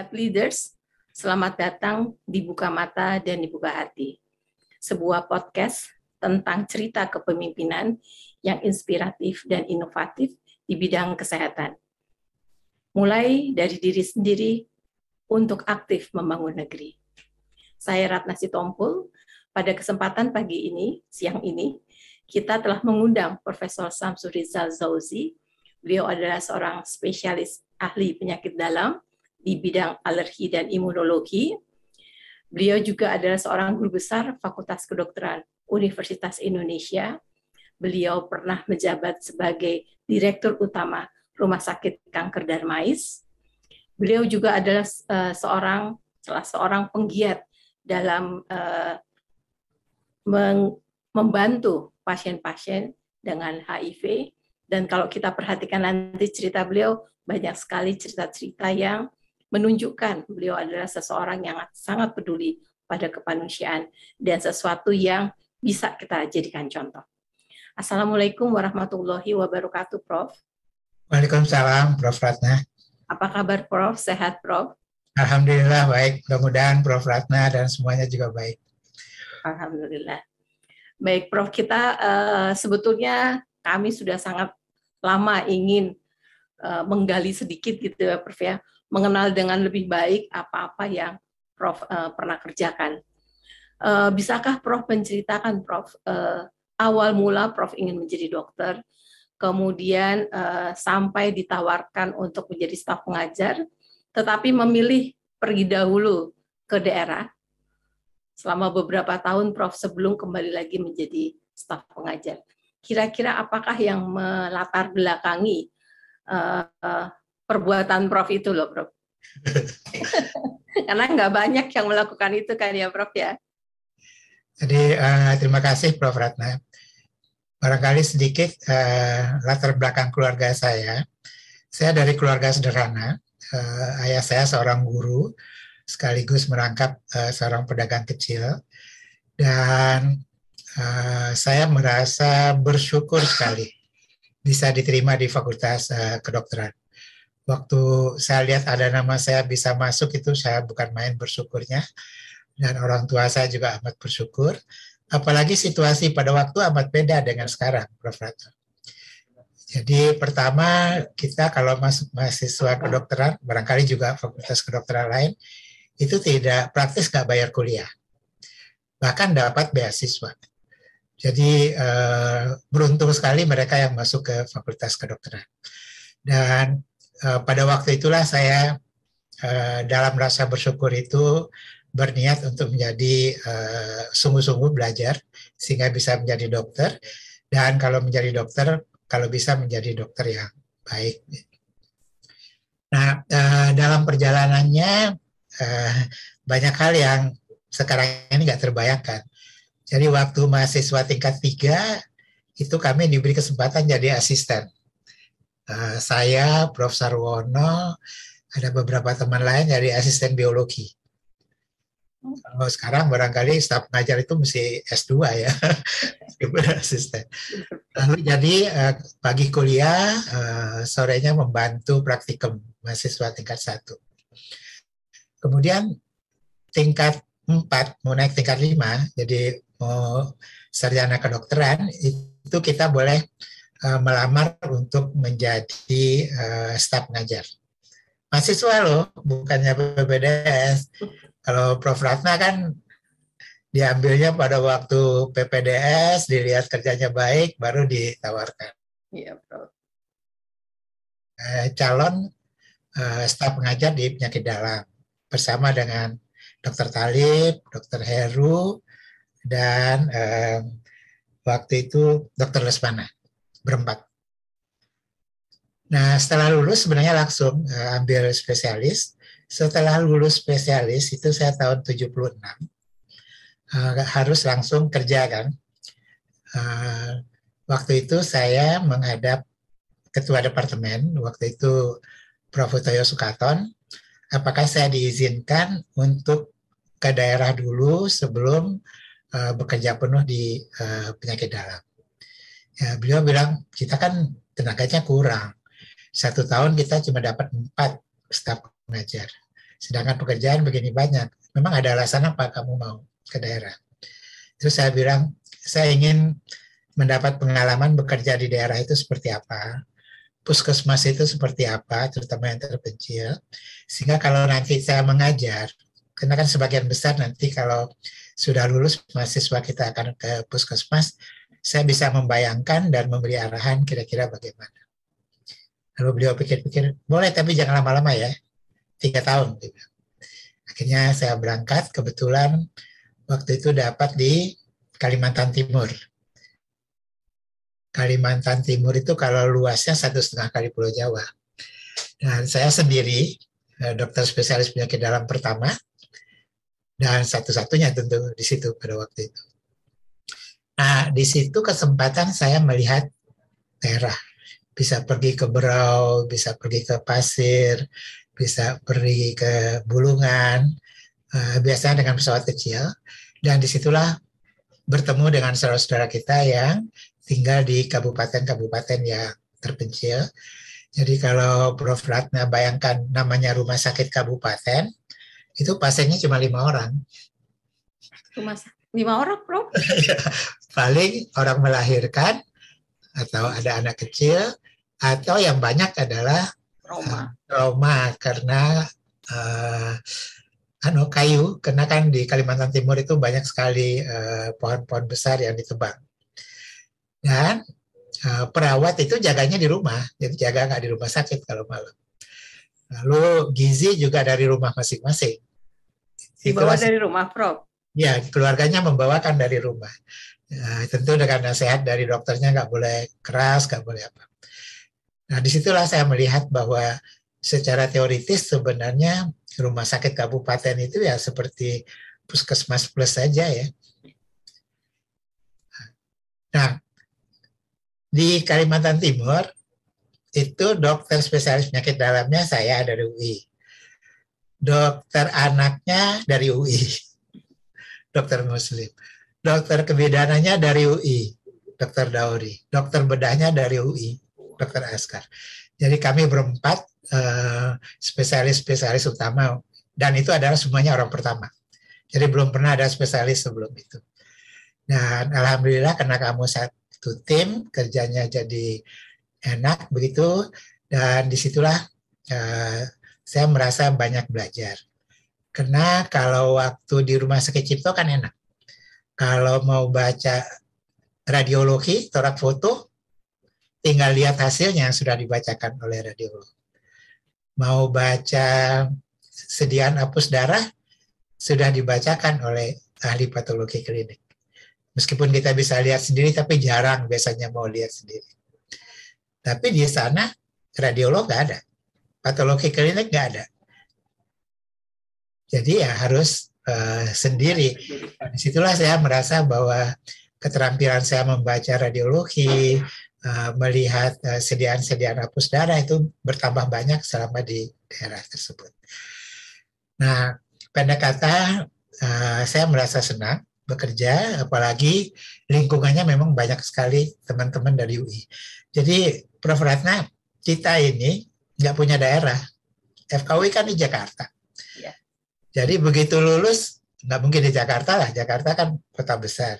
Head Leaders, selamat datang di Buka Mata dan Dibuka Hati. Sebuah podcast tentang cerita kepemimpinan yang inspiratif dan inovatif di bidang kesehatan. Mulai dari diri sendiri untuk aktif membangun negeri. Saya Ratna Sitompul, pada kesempatan pagi ini, siang ini, kita telah mengundang Profesor Samsur Rizal Zauzi. Beliau adalah seorang spesialis ahli penyakit dalam di bidang alergi dan imunologi. Beliau juga adalah seorang guru besar Fakultas Kedokteran Universitas Indonesia. Beliau pernah menjabat sebagai Direktur Utama Rumah Sakit Kanker Darmais. Beliau juga adalah uh, seorang salah seorang penggiat dalam uh, membantu pasien-pasien dengan HIV dan kalau kita perhatikan nanti cerita beliau banyak sekali cerita-cerita yang menunjukkan beliau adalah seseorang yang sangat peduli pada kemanusiaan dan sesuatu yang bisa kita jadikan contoh. Assalamualaikum warahmatullahi wabarakatuh, Prof. Waalaikumsalam, Prof. Ratna. Apa kabar, Prof? Sehat, Prof? Alhamdulillah baik. Mudah-mudahan Prof. Ratna dan semuanya juga baik. Alhamdulillah. Baik, Prof. Kita uh, sebetulnya kami sudah sangat lama ingin uh, menggali sedikit gitu ya, Prof ya, mengenal dengan lebih baik apa-apa yang Prof uh, pernah kerjakan. Uh, bisakah Prof menceritakan Prof uh, awal mula Prof ingin menjadi dokter, kemudian uh, sampai ditawarkan untuk menjadi staf pengajar, tetapi memilih pergi dahulu ke daerah selama beberapa tahun Prof sebelum kembali lagi menjadi staf pengajar. Kira-kira apakah yang melatar belakangi uh, uh, perbuatan Prof itu loh, Prof. Karena nggak banyak yang melakukan itu kan ya, Prof ya. Jadi uh, terima kasih Prof Ratna. Barangkali sedikit uh, latar belakang keluarga saya. Saya dari keluarga sederhana. Uh, ayah saya seorang guru sekaligus merangkap uh, seorang pedagang kecil dan uh, saya merasa bersyukur sekali bisa diterima di Fakultas uh, Kedokteran waktu saya lihat ada nama saya bisa masuk itu saya bukan main bersyukurnya dan orang tua saya juga amat bersyukur apalagi situasi pada waktu amat beda dengan sekarang Prof. Rato. Jadi pertama kita kalau masuk mahasiswa kedokteran barangkali juga fakultas kedokteran lain itu tidak praktis nggak bayar kuliah bahkan dapat beasiswa. Jadi eh, beruntung sekali mereka yang masuk ke fakultas kedokteran. Dan uh, pada waktu itulah saya uh, dalam rasa bersyukur itu berniat untuk menjadi uh, sungguh-sungguh belajar sehingga bisa menjadi dokter dan kalau menjadi dokter kalau bisa menjadi dokter yang baik. Nah dalam perjalanannya banyak hal yang sekarang ini nggak terbayangkan. Jadi waktu mahasiswa tingkat tiga itu kami diberi kesempatan jadi asisten uh, saya, Prof. Sarwono, ada beberapa teman lain dari asisten biologi. Kalau sekarang barangkali staf pengajar itu mesti S2 ya, asisten. Lalu jadi uh, pagi kuliah, uh, sorenya membantu praktikum mahasiswa tingkat satu. Kemudian tingkat empat mau naik tingkat lima, jadi mau sarjana kedokteran, itu kita boleh uh, melamar untuk menjadi uh, staf pengajar. Mahasiswa loh, bukannya PPDS. Kalau Prof. Ratna kan diambilnya pada waktu PPDS, dilihat kerjanya baik, baru ditawarkan. Iya, Prof. Uh, calon uh, staf pengajar di penyakit dalam bersama dengan Dr. Talib, Dr. Heru, dan um, waktu itu Dr. Lesmana berempat. Nah, setelah lulus sebenarnya langsung uh, ambil spesialis. Setelah lulus spesialis itu saya tahun 76. Uh, eh, harus langsung kerja kan. Uh, waktu itu saya menghadap ketua departemen, waktu itu Prof. Toyo Sukaton, apakah saya diizinkan untuk ke daerah dulu sebelum uh, bekerja penuh di uh, penyakit dalam ya beliau bilang kita kan tenaganya kurang. Satu tahun kita cuma dapat empat staf pengajar. sedangkan pekerjaan begini banyak. Memang ada alasan apa kamu mau ke daerah? Terus saya bilang, saya ingin mendapat pengalaman bekerja di daerah itu seperti apa, puskesmas itu seperti apa, terutama yang terpencil, sehingga kalau nanti saya mengajar, karena kan sebagian besar nanti kalau sudah lulus mahasiswa kita akan ke puskesmas, saya bisa membayangkan dan memberi arahan kira-kira bagaimana. Lalu beliau pikir-pikir, boleh tapi jangan lama-lama ya, tiga tahun. Akhirnya saya berangkat, kebetulan waktu itu dapat di Kalimantan Timur. Kalimantan Timur itu kalau luasnya satu setengah kali Pulau Jawa. Dan saya sendiri, eh, dokter spesialis penyakit dalam pertama, dan satu-satunya tentu di situ pada waktu itu. Nah, di situ kesempatan saya melihat daerah. Bisa pergi ke Berau, bisa pergi ke Pasir, bisa pergi ke Bulungan, uh, biasanya dengan pesawat kecil. Dan di situlah bertemu dengan saudara-saudara kita yang tinggal di kabupaten-kabupaten yang terpencil. Jadi kalau Prof. Ratna bayangkan namanya rumah sakit kabupaten, itu pasiennya cuma lima orang. Rumah lima orang, Prof? paling orang melahirkan atau ada anak kecil atau yang banyak adalah trauma, uh, trauma karena uh, anu kayu. Karena kan di Kalimantan Timur itu banyak sekali pohon pohon-pohon besar yang ditebang. Dan uh, perawat itu jaganya di rumah. Jadi jaga nggak di rumah sakit kalau malam. Lalu gizi juga dari rumah masing-masing. Dibawa dari rumah Prof? Ya keluarganya membawakan dari rumah Ya, tentu dengan nasihat dari dokternya nggak boleh keras, nggak boleh apa. Nah di situlah saya melihat bahwa secara teoritis sebenarnya rumah sakit kabupaten itu ya seperti puskesmas plus saja ya. Nah di Kalimantan Timur itu dokter spesialis penyakit dalamnya saya dari UI. Dokter anaknya dari UI. Dokter muslim dokter kebidaannya dari UI, dokter Dauri, dokter bedahnya dari UI, dokter Askar. Jadi kami berempat uh, spesialis-spesialis utama dan itu adalah semuanya orang pertama. Jadi belum pernah ada spesialis sebelum itu. Dan alhamdulillah karena kamu satu tim kerjanya jadi enak begitu dan di situlah uh, saya merasa banyak belajar. Karena kalau waktu di rumah sakit Cipto kan enak kalau mau baca radiologi, torak foto, tinggal lihat hasilnya yang sudah dibacakan oleh radiolog. Mau baca sediaan hapus darah, sudah dibacakan oleh ahli patologi klinik. Meskipun kita bisa lihat sendiri, tapi jarang biasanya mau lihat sendiri. Tapi di sana radiolog nggak ada, patologi klinik nggak ada. Jadi ya harus uh, sendiri. Di situlah saya merasa bahwa keterampilan saya membaca radiologi, uh, melihat uh, sediaan-sediaan hapus darah itu bertambah banyak selama di daerah tersebut. Nah, pendek kata, uh, saya merasa senang bekerja, apalagi lingkungannya memang banyak sekali teman-teman dari UI. Jadi, Prof. Ratna, kita ini nggak punya daerah. FKUI kan di Jakarta. Jadi begitu lulus nggak mungkin di Jakarta lah. Jakarta kan kota besar.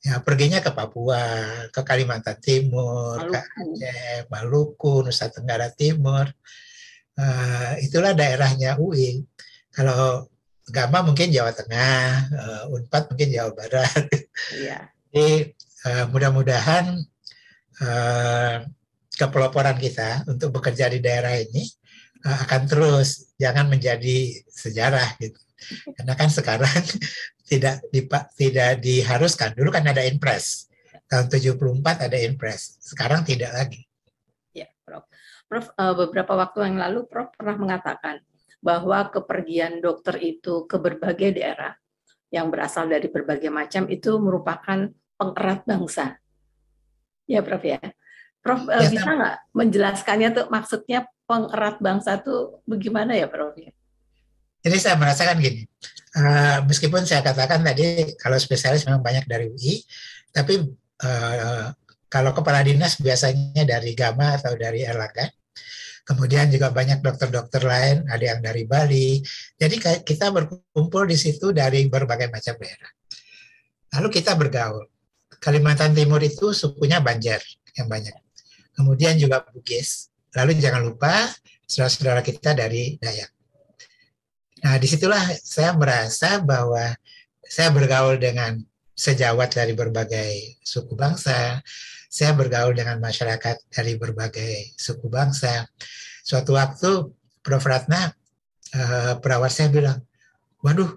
Ya perginya ke Papua, ke Kalimantan Timur, Maluku. ke Aceh, Maluku, Nusa Tenggara Timur. Uh, itulah daerahnya UI. Kalau Gama mungkin Jawa Tengah, uh, Unpad mungkin Jawa Barat. Iya. Jadi uh, mudah-mudahan uh, kepeloporan kita untuk bekerja di daerah ini akan terus jangan menjadi sejarah gitu. Karena kan sekarang tidak dipak tidak diharuskan. Dulu kan ada impres tahun 74 ada impres sekarang tidak lagi. Ya Prof. Prof uh, beberapa waktu yang lalu Prof pernah mengatakan bahwa kepergian dokter itu ke berbagai daerah yang berasal dari berbagai macam itu merupakan pengerat bangsa. Ya Prof ya Prof uh, ya, bisa nggak menjelaskannya tuh maksudnya pengerat bangsa tuh bagaimana ya Prof? Jadi saya merasakan gini, uh, meskipun saya katakan tadi kalau spesialis memang banyak dari UI, tapi uh, kalau kepala dinas biasanya dari Gama atau dari Erlangga. Kemudian juga banyak dokter-dokter lain, ada yang dari Bali. Jadi kita berkumpul di situ dari berbagai macam daerah. Lalu kita bergaul. Kalimantan Timur itu sukunya Banjar yang banyak. Kemudian juga Bugis. Lalu jangan lupa saudara-saudara kita dari Dayak. Nah, di situlah saya merasa bahwa saya bergaul dengan sejawat dari berbagai suku bangsa, saya bergaul dengan masyarakat dari berbagai suku bangsa. Suatu waktu Prof. Ratna, eh, perawat saya bilang, waduh,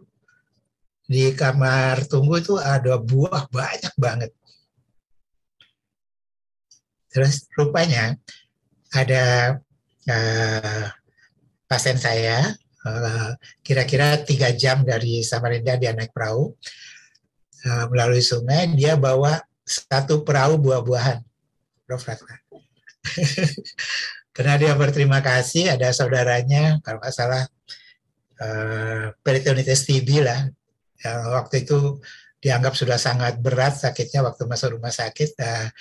di kamar tunggu itu ada buah banyak banget. Terus rupanya ada uh, pasien saya Eh, kira-kira tiga jam dari Samarinda dia naik perahu uh, melalui sungai dia bawa satu perahu buah-buahan. Prof karena dia berterima kasih ada saudaranya kalau nggak salah uh, peritonitis TB lah. Yang waktu itu dianggap sudah sangat berat sakitnya waktu masuk rumah sakit uh,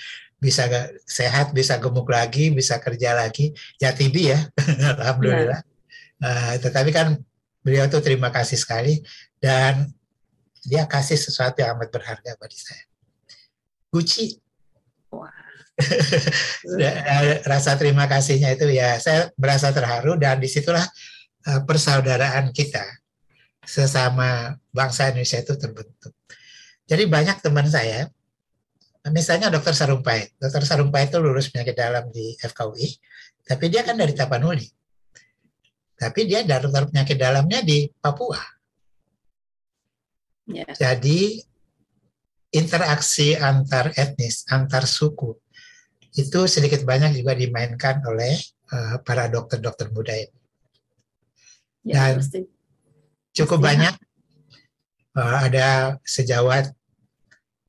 bisa sehat bisa gemuk lagi bisa kerja lagi ya TB ya alhamdulillah Uh, tetapi kan beliau tuh terima kasih sekali dan dia kasih sesuatu yang amat berharga bagi saya. Gucci. Wow. Rasa terima kasihnya itu ya saya merasa terharu dan di situlah uh, persaudaraan kita sesama bangsa Indonesia itu terbentuk. Jadi banyak teman saya, misalnya Dokter Sarumpait. Dokter Sarumpait itu lulus penyakit dalam di FKUI, tapi dia kan dari Tapanuli tapi dia dokter penyakit dalamnya di Papua. Yeah. Jadi interaksi antar etnis, antar suku itu sedikit banyak juga dimainkan oleh uh, para dokter-dokter muda ini. Ya, Dan mesti. cukup banyak uh, ada sejawat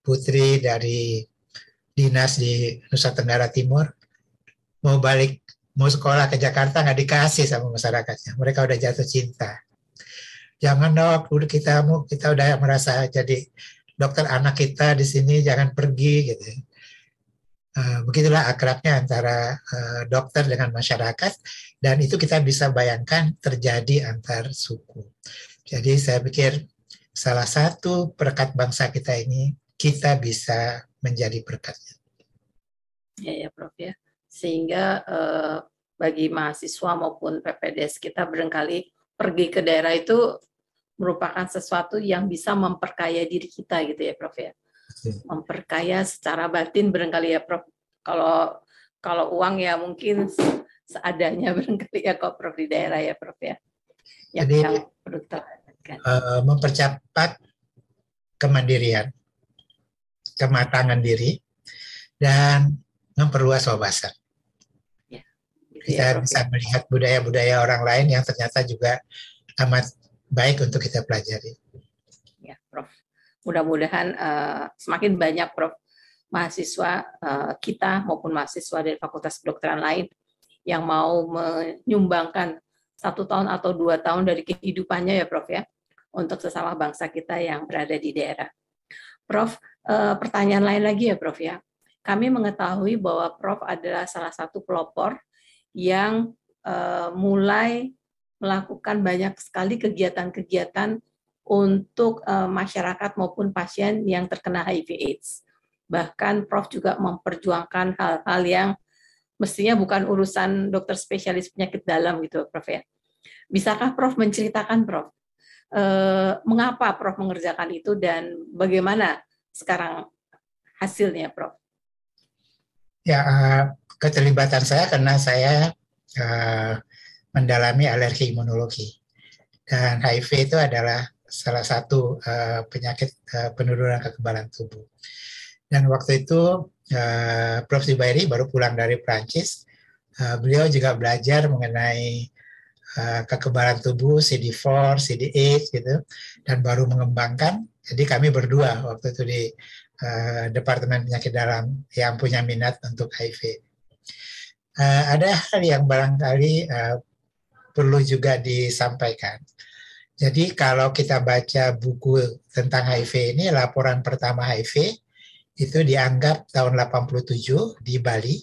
putri dari dinas di Nusa Tenggara Timur mau balik mau sekolah ke Jakarta nggak dikasih sama masyarakatnya. Mereka udah jatuh cinta. Jangan dok, udah kita mau kita udah merasa jadi dokter anak kita di sini jangan pergi gitu. Uh, begitulah akrabnya antara uh, dokter dengan masyarakat dan itu kita bisa bayangkan terjadi antar suku. Jadi saya pikir salah satu perekat bangsa kita ini kita bisa menjadi perekatnya. Ya ya Prof ya sehingga uh, bagi mahasiswa maupun PPDS kita barangkali pergi ke daerah itu merupakan sesuatu yang bisa memperkaya diri kita gitu ya Prof ya. Memperkaya secara batin barangkali ya Prof. Kalau kalau uang ya mungkin seadanya barangkali ya kok Prof di daerah ya Prof ya. Yang Jadi yang perlu uh, mempercepat kemandirian, kematangan diri, dan memperluas wawasan kita bisa melihat budaya-budaya orang lain yang ternyata juga amat baik untuk kita pelajari. Ya, Prof. Mudah-mudahan uh, semakin banyak Prof mahasiswa uh, kita maupun mahasiswa dari Fakultas Kedokteran lain yang mau menyumbangkan satu tahun atau dua tahun dari kehidupannya ya Prof ya untuk sesama bangsa kita yang berada di daerah. Prof, uh, pertanyaan lain lagi ya Prof ya. Kami mengetahui bahwa Prof adalah salah satu pelopor yang uh, mulai melakukan banyak sekali kegiatan-kegiatan untuk uh, masyarakat maupun pasien yang terkena HIV/AIDS. Bahkan Prof juga memperjuangkan hal-hal yang mestinya bukan urusan dokter spesialis penyakit dalam gitu, Prof ya. Bisakah Prof menceritakan Prof eh, mengapa Prof mengerjakan itu dan bagaimana sekarang hasilnya, Prof? Ya, keterlibatan saya karena saya uh, mendalami alergi imunologi dan HIV itu adalah salah satu uh, penyakit uh, penurunan kekebalan tubuh. Dan waktu itu uh, Prof. Zubairi baru pulang dari Prancis. Uh, beliau juga belajar mengenai kekebalan tubuh CD4, CD8 gitu dan baru mengembangkan. Jadi kami berdua waktu itu di uh, Departemen Penyakit Dalam yang punya minat untuk HIV uh, ada hal yang barangkali uh, perlu juga disampaikan. Jadi kalau kita baca buku tentang HIV ini, laporan pertama HIV itu dianggap tahun 87 di Bali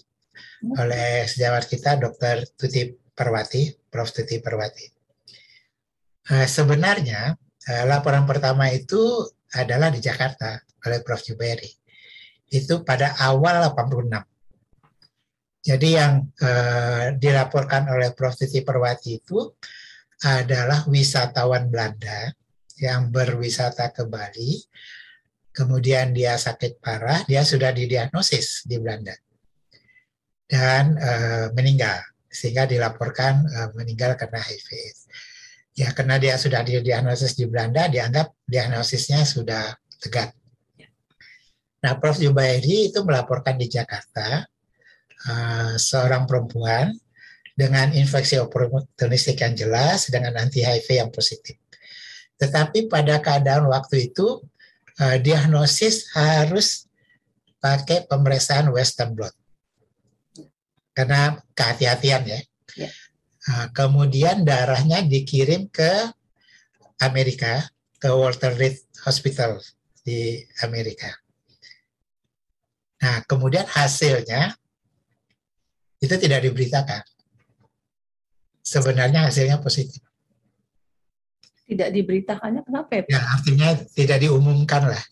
oleh sejawat kita Dr. Tuti Perwati, Prof. Perwati. Uh, sebenarnya uh, laporan pertama itu adalah di Jakarta oleh Prof. Jubairi. Itu pada awal 86. Jadi yang uh, dilaporkan oleh Prof. Tuti Perwati itu adalah wisatawan Belanda yang berwisata ke Bali, kemudian dia sakit parah, dia sudah didiagnosis di Belanda dan uh, meninggal sehingga dilaporkan uh, meninggal karena HIV. Ya karena dia sudah didiagnosis di Belanda, dianggap diagnosisnya sudah tegak. Nah, Prof. Jubairi itu melaporkan di Jakarta uh, seorang perempuan dengan infeksi oportunistik yang jelas dengan anti HIV yang positif. Tetapi pada keadaan waktu itu uh, diagnosis harus pakai pemeriksaan Western blot karena kehati-hatian ya. ya. Uh, kemudian darahnya dikirim ke Amerika, ke Walter Reed Hospital di Amerika. Nah, kemudian hasilnya itu tidak diberitakan. Sebenarnya hasilnya positif. Tidak diberitakannya kenapa ya? Ya, artinya tidak diumumkan lah.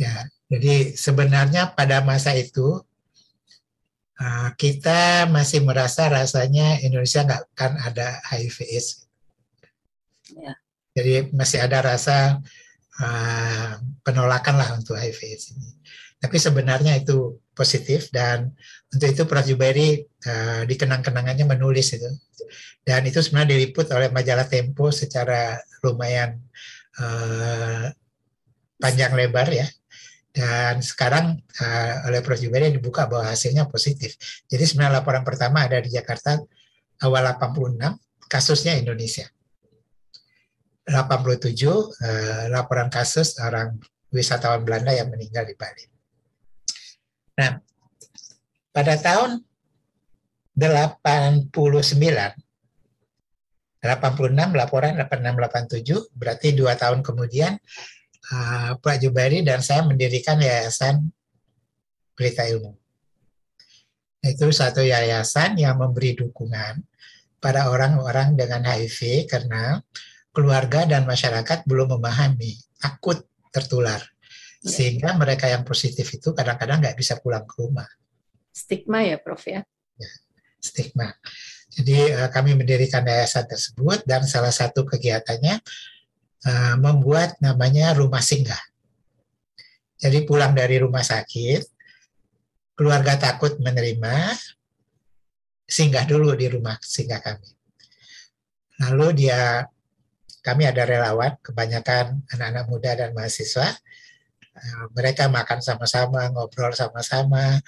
Ya, jadi sebenarnya pada masa itu Ah, kita masih merasa rasanya Indonesia nggak akan ada HIV AIDS. Ya. Jadi masih ada rasa uh, penolakan lah untuk HIV AIDS ini. Tapi sebenarnya itu positif dan untuk itu Prof. Jubairi uh, dikenang-kenangannya menulis itu. Dan itu sebenarnya diliput oleh majalah Tempo secara lumayan uh, panjang lebar ya dan sekarang uh, oleh Prof. Juberi dibuka bahwa hasilnya positif. Jadi sebenarnya laporan pertama ada di Jakarta awal 86, kasusnya Indonesia. 87 uh, laporan kasus orang wisatawan Belanda yang meninggal di Bali. Nah, pada tahun 89 86 laporan 86 87 berarti dua tahun kemudian uh, Pak Jubari dan saya mendirikan Yayasan Pelita Ilmu. Itu satu yayasan yang memberi dukungan pada orang-orang dengan HIV karena keluarga dan masyarakat belum memahami takut tertular ya. sehingga mereka yang positif itu kadang-kadang nggak bisa pulang ke rumah. Stigma ya, Prof ya. ya stigma. Jadi uh, kami mendirikan yayasan tersebut dan salah satu kegiatannya uh, membuat namanya rumah singgah. Jadi pulang dari rumah sakit, keluarga takut menerima, singgah dulu di rumah singgah kami. Lalu dia, kami ada relawan, kebanyakan anak-anak muda dan mahasiswa, uh, mereka makan sama-sama, ngobrol sama-sama,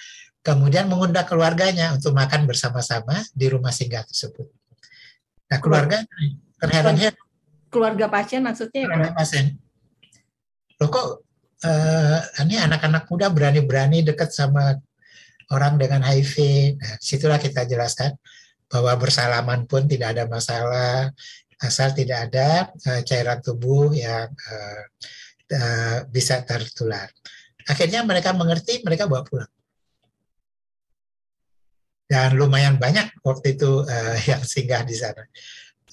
kemudian mengundang keluarganya untuk makan bersama-sama di rumah singgah tersebut. Nah keluarga terheran-heran keluarga pasien maksudnya ya? Keluarga pasien. Loh kok uh, ini anak-anak muda berani-berani dekat sama orang dengan HIV. Nah, situlah kita jelaskan bahwa bersalaman pun tidak ada masalah asal tidak ada uh, cairan tubuh yang uh, uh, bisa tertular. Akhirnya mereka mengerti, mereka bawa pulang. Dan lumayan banyak waktu itu uh, yang singgah di sana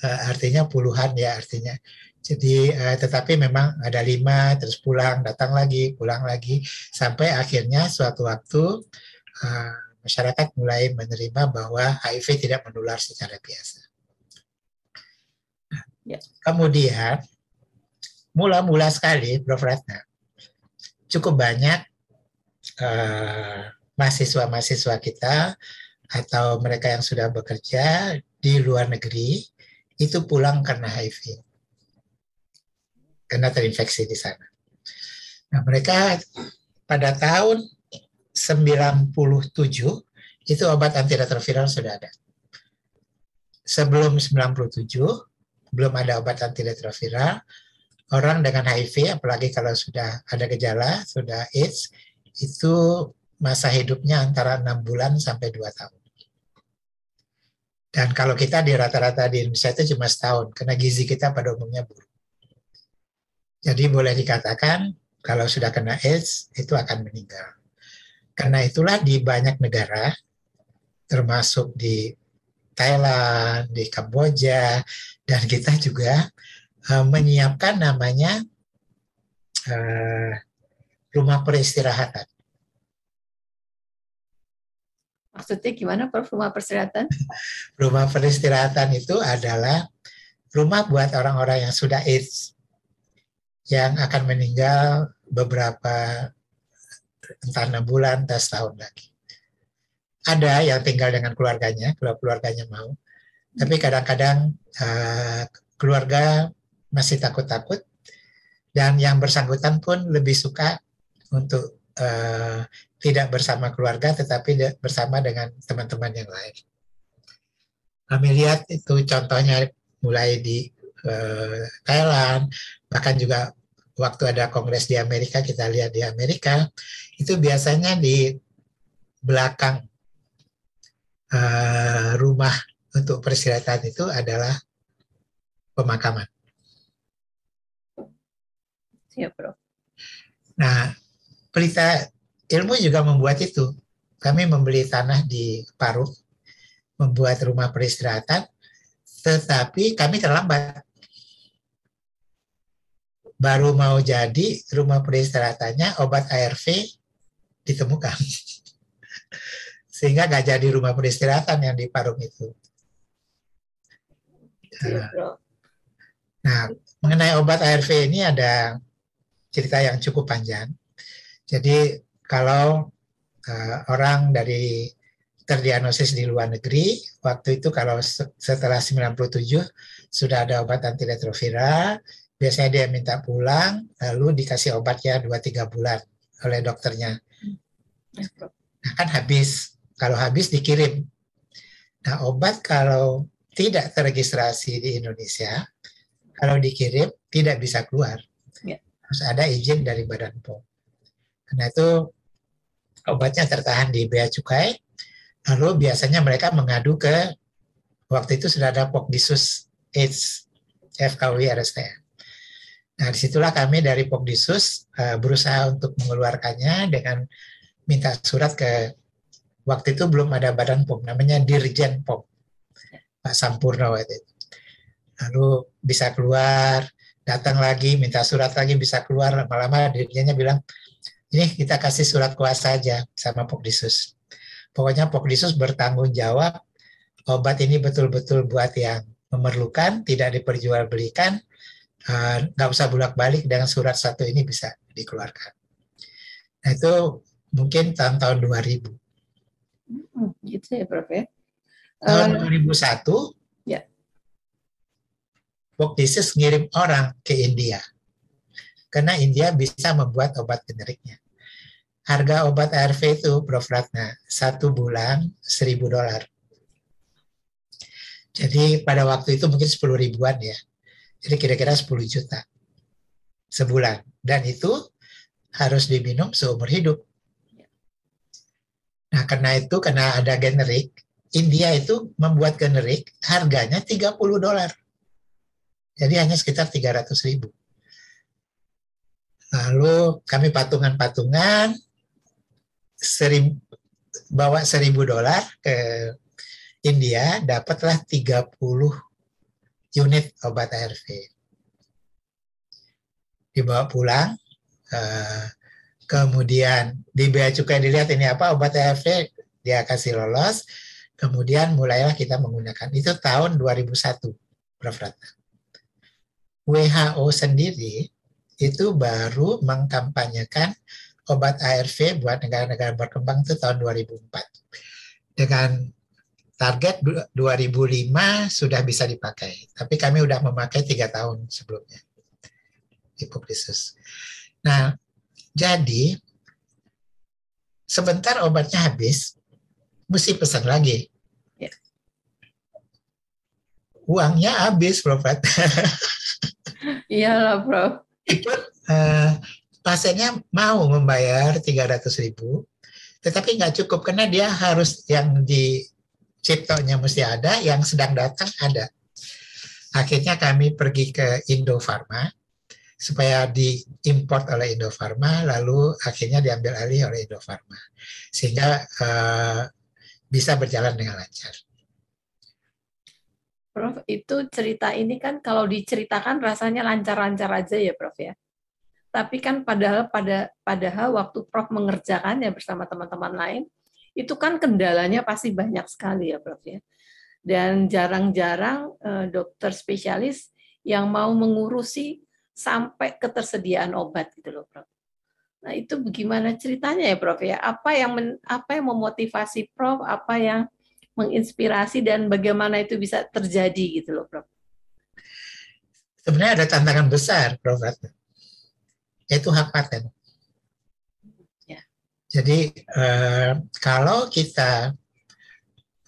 artinya puluhan ya artinya. Jadi uh, tetapi memang ada lima terus pulang datang lagi pulang lagi sampai akhirnya suatu waktu uh, masyarakat mulai menerima bahwa HIV tidak menular secara biasa. ya. Kemudian mula-mula sekali Prof. Ratna cukup banyak mahasiswa-mahasiswa kita atau mereka yang sudah bekerja di luar negeri itu pulang karena HIV. Karena terinfeksi di sana. Nah, mereka pada tahun 97 itu obat antiretroviral sudah ada. Sebelum 97 belum ada obat antiretroviral. Orang dengan HIV apalagi kalau sudah ada gejala, sudah AIDS itu masa hidupnya antara enam bulan sampai dua tahun. Dan kalau kita di rata-rata di Indonesia itu cuma setahun, karena gizi kita pada umumnya buruk. Jadi boleh dikatakan kalau sudah kena AIDS itu akan meninggal. Karena itulah di banyak negara, termasuk di Thailand, di Kamboja, dan kita juga uh, menyiapkan namanya uh, rumah peristirahatan. Maksudnya gimana Prof rumah peristirahatan? rumah peristirahatan itu adalah rumah buat orang-orang yang sudah AIDS yang akan meninggal beberapa entah enam bulan, entah setahun lagi. Ada yang tinggal dengan keluarganya, kalau keluarganya mau. Tapi kadang-kadang uh, keluarga masih takut-takut dan yang bersangkutan pun lebih suka untuk uh, tidak bersama keluarga tetapi bersama dengan teman-teman yang lain. Kami lihat itu contohnya mulai di uh, Thailand, bahkan juga waktu ada kongres di Amerika kita lihat di Amerika itu biasanya di belakang uh, rumah untuk peristirahatan itu adalah pemakaman. Siap, Bro. Nah, pelita ilmu juga membuat itu. Kami membeli tanah di Paru, membuat rumah peristirahatan, tetapi kami terlambat. Baru mau jadi rumah peristirahatannya obat ARV ditemukan. Sehingga nggak jadi rumah peristirahatan yang di Parung itu. Iya, nah, mengenai obat ARV ini ada cerita yang cukup panjang. Jadi kalau uh, orang dari terdiagnosis di luar negeri, waktu itu kalau setelah 97 sudah ada obat antiretroviral, biasanya dia minta pulang, lalu dikasih obatnya 2-3 bulan oleh dokternya. Nah kan habis, kalau habis dikirim. Nah obat kalau tidak terregistrasi di Indonesia, kalau dikirim tidak bisa keluar. Ya. Harus ada izin dari Badan POM. Karena itu obatnya tertahan di bea cukai, lalu biasanya mereka mengadu ke waktu itu sudah ada Pokdisus AIDS FKW RSTM. Nah, di situlah kami dari Pokdisus uh, berusaha untuk mengeluarkannya dengan minta surat ke waktu itu belum ada badan POM, namanya Dirjen POM, Pak Sampurno waktu itu. Lalu bisa keluar, datang lagi, minta surat lagi, bisa keluar, lama-lama dirjennya bilang, ini kita kasih surat kuasa aja sama Pokdisus. Pokoknya Pokdisus bertanggung jawab obat ini betul-betul buat yang memerlukan, tidak diperjualbelikan, eh, nggak usah bolak-balik dengan surat satu ini bisa dikeluarkan. Nah itu mungkin tahun-tahun 2000. Hmm, gitu ya Prof ya. Tahun uh, 2001, ya. Pokdisus ngirim orang ke India. Karena India bisa membuat obat generiknya harga obat ARV itu, Prof. Ratna, satu bulan seribu dolar. Jadi pada waktu itu mungkin sepuluh ribuan ya. Jadi kira-kira 10 juta sebulan. Dan itu harus diminum seumur hidup. Nah karena itu, karena ada generik, India itu membuat generik harganya 30 dolar. Jadi hanya sekitar 300 ribu. Lalu kami patungan-patungan, seribu, bawa seribu dolar ke India, dapatlah 30 unit obat ARV. Dibawa pulang, uh, kemudian di bea cukai dilihat ini apa obat ARV, dia kasih lolos, kemudian mulailah kita menggunakan. Itu tahun 2001, Prof. Ratna. WHO sendiri itu baru mengkampanyekan obat ARV buat negara-negara berkembang itu tahun 2004. Dengan target 2005 sudah bisa dipakai. Tapi kami sudah memakai tiga tahun sebelumnya. Hipokrisus. Nah, jadi sebentar obatnya habis, mesti pesan lagi. Ya. Uangnya habis, Prof. Iyalah, Prof. Itu uh, pasiennya mau membayar 300 ribu, tetapi nggak cukup karena dia harus yang di ciptonya mesti ada, yang sedang datang ada. Akhirnya kami pergi ke Indofarma supaya diimport oleh Indofarma, lalu akhirnya diambil alih oleh Indofarma, sehingga uh, bisa berjalan dengan lancar. Prof, itu cerita ini kan kalau diceritakan rasanya lancar-lancar aja ya, Prof ya. Tapi kan padahal pada padahal waktu Prof mengerjakannya bersama teman-teman lain, itu kan kendalanya pasti banyak sekali ya, Prof ya. Dan jarang-jarang eh, dokter spesialis yang mau mengurusi sampai ketersediaan obat gitu loh, Prof. Nah, itu bagaimana ceritanya ya, Prof ya? Apa yang men, apa yang memotivasi Prof? Apa yang menginspirasi dan bagaimana itu bisa terjadi gitu loh, Prof. Sebenarnya ada tantangan besar, Prof. Yaitu hak paten. Ya. Jadi eh, kalau kita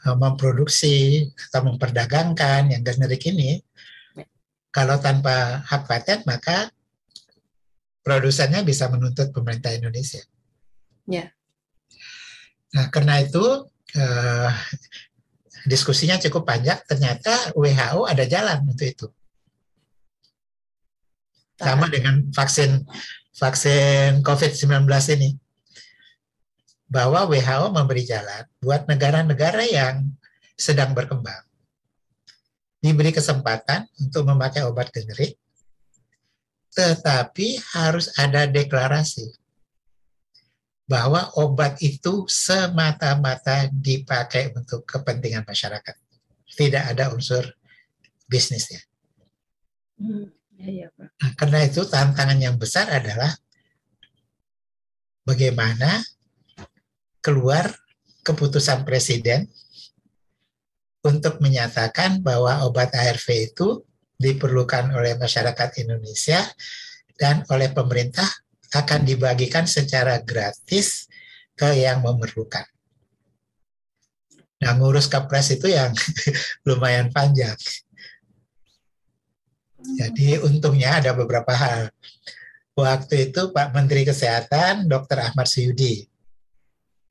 eh, memproduksi atau memperdagangkan yang generik ini, ya. kalau tanpa hak paten maka produsennya bisa menuntut pemerintah Indonesia. Ya. Nah, karena itu uh, diskusinya cukup panjang, ternyata WHO ada jalan untuk itu. Sama dengan vaksin vaksin COVID-19 ini. Bahwa WHO memberi jalan buat negara-negara yang sedang berkembang. Diberi kesempatan untuk memakai obat generik, tetapi harus ada deklarasi bahwa obat itu semata-mata dipakai untuk kepentingan masyarakat. Tidak ada unsur bisnisnya. Hmm, ya, ya, Pak. Nah, karena itu tantangan yang besar adalah bagaimana keluar keputusan presiden untuk menyatakan bahwa obat ARV itu diperlukan oleh masyarakat Indonesia dan oleh pemerintah akan dibagikan secara gratis ke yang memerlukan. Nah, ngurus kepres itu yang lumayan panjang. Jadi untungnya ada beberapa hal. Waktu itu Pak Menteri Kesehatan Dr. Ahmad Suyudi,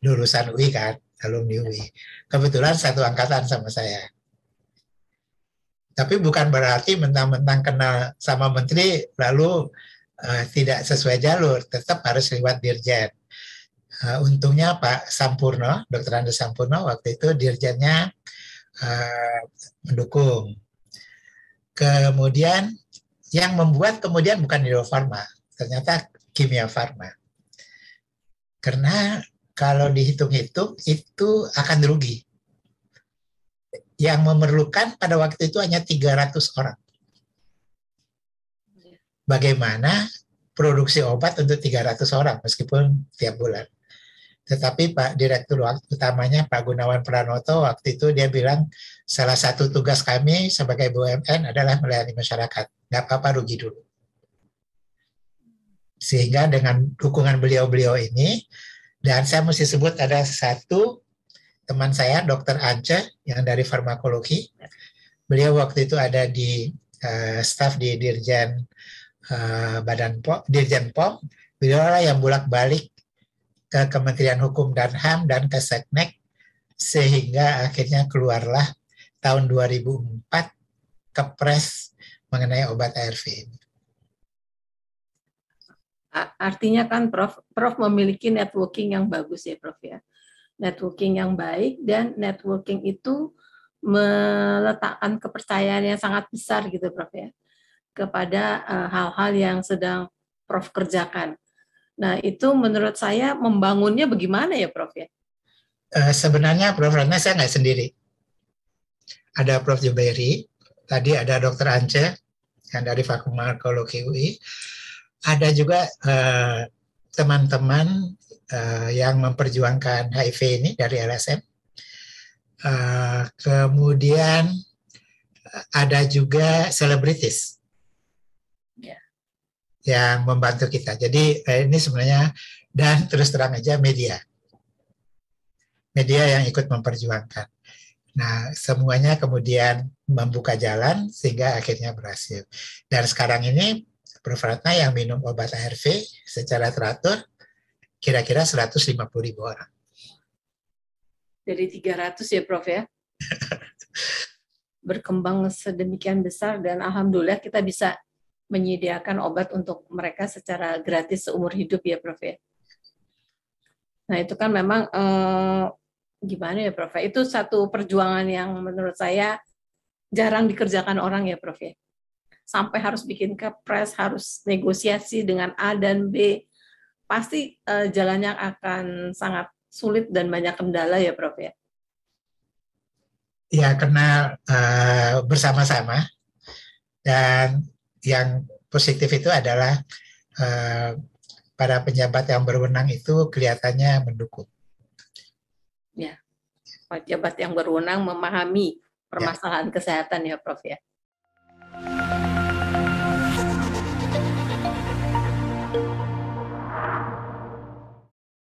lulusan UI kan, alumni UI. Kebetulan satu angkatan sama saya. Tapi bukan berarti mentang-mentang kenal sama menteri lalu uh, tidak sesuai jalur, tetap harus lewat dirjen. Uh, untungnya Pak Sampurno, Dr. Andi Sampurno waktu itu dirjennya uh, mendukung. Kemudian yang membuat kemudian bukan Indofarma, ternyata Kimia Farma. Karena kalau dihitung-hitung itu akan rugi. Yang memerlukan pada waktu itu hanya 300 orang bagaimana produksi obat untuk 300 orang meskipun tiap bulan. Tetapi Pak Direktur utamanya Pak Gunawan Pranoto waktu itu dia bilang salah satu tugas kami sebagai BUMN adalah melayani masyarakat. Nggak apa-apa rugi dulu. Sehingga dengan dukungan beliau-beliau ini, dan saya mesti sebut ada satu teman saya, Dr. Ance, yang dari farmakologi. Beliau waktu itu ada di uh, staf di Dirjen uh, Badan POM, Dirjen POM, beliau yang bolak-balik ke Kementerian Hukum dan HAM dan ke Seknek sehingga akhirnya keluarlah tahun 2004 kepres mengenai obat ARV ini. Artinya kan Prof, Prof memiliki networking yang bagus ya Prof ya. Networking yang baik dan networking itu meletakkan kepercayaan yang sangat besar gitu Prof ya kepada eh, hal-hal uh, yang sedang Prof kerjakan. Nah, itu menurut saya membangunnya bagaimana ya, Prof ya? Uh, sebenarnya Prof Ratna saya nggak sendiri. Ada Prof Jubairi, tadi ada Dr. Ance yang dari Fakultas UI. Ada juga teman teman-teman uh, yang memperjuangkan HIV ini dari LSM. Uh, kemudian ada juga selebritis yang membantu kita. Jadi eh, ini sebenarnya dan terus terang aja media. Media yang ikut memperjuangkan. Nah, semuanya kemudian membuka jalan sehingga akhirnya berhasil. Dan sekarang ini Prof. Ratna yang minum obat ARV secara teratur kira-kira 150 ribu orang. Dari 300 ya Prof ya? Berkembang sedemikian besar dan Alhamdulillah kita bisa menyediakan obat untuk mereka secara gratis seumur hidup ya Prof ya. Nah itu kan memang eh, gimana ya Prof? Itu satu perjuangan yang menurut saya jarang dikerjakan orang ya Prof ya. Sampai harus bikin kepres, harus negosiasi dengan A dan B. Pasti uh, jalannya akan sangat sulit dan banyak kendala ya Prof ya. Ya, karena uh, bersama-sama dan yang positif itu adalah uh, para pejabat yang berwenang itu kelihatannya mendukung. Ya, pejabat yang berwenang memahami permasalahan ya. kesehatan ya Prof ya.